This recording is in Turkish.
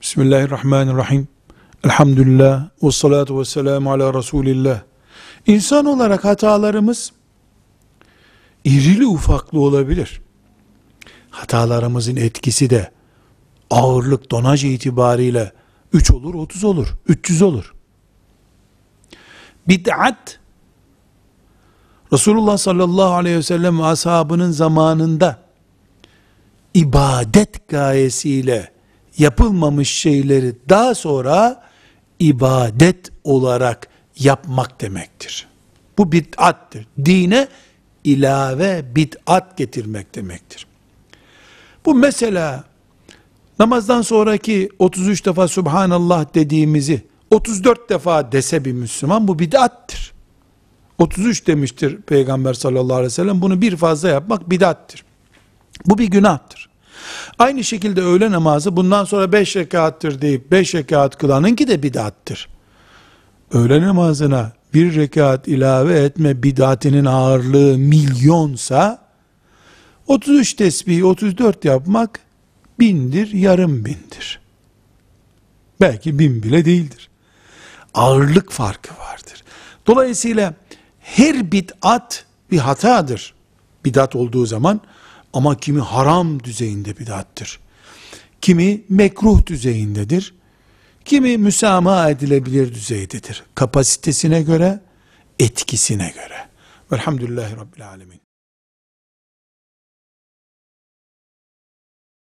Bismillahirrahmanirrahim. Elhamdülillah ve salatu ve selamu ala Resulillah. İnsan olarak hatalarımız irili ufaklı olabilir. Hatalarımızın etkisi de ağırlık, donaj itibariyle 3 olur, 30 olur, 300 olur. Bid'at Resulullah sallallahu aleyhi ve sellem ashabının zamanında ibadet gayesiyle yapılmamış şeyleri daha sonra ibadet olarak yapmak demektir. Bu bid'attır. Dine ilave bid'at getirmek demektir. Bu mesela namazdan sonraki 33 defa Subhanallah dediğimizi 34 defa dese bir Müslüman bu bid'attır. 33 demiştir Peygamber sallallahu aleyhi ve sellem. Bunu bir fazla yapmak bid'attır. Bu bir günahtır. Aynı şekilde öğle namazı bundan sonra 5 rekattır deyip 5 rekat kılanınki de bid'attır. Öğle namazına bir rekat ilave etme bid'atinin ağırlığı milyonsa 33 tesbih 34 yapmak bindir yarım bindir. Belki bin bile değildir. Ağırlık farkı vardır. Dolayısıyla her bid'at bir hatadır. Bid'at olduğu zaman ama kimi haram düzeyinde bid'attır. Kimi mekruh düzeyindedir. Kimi müsamaha edilebilir düzeydedir. Kapasitesine göre, etkisine göre. Velhamdülillahi Rabbil Alemin.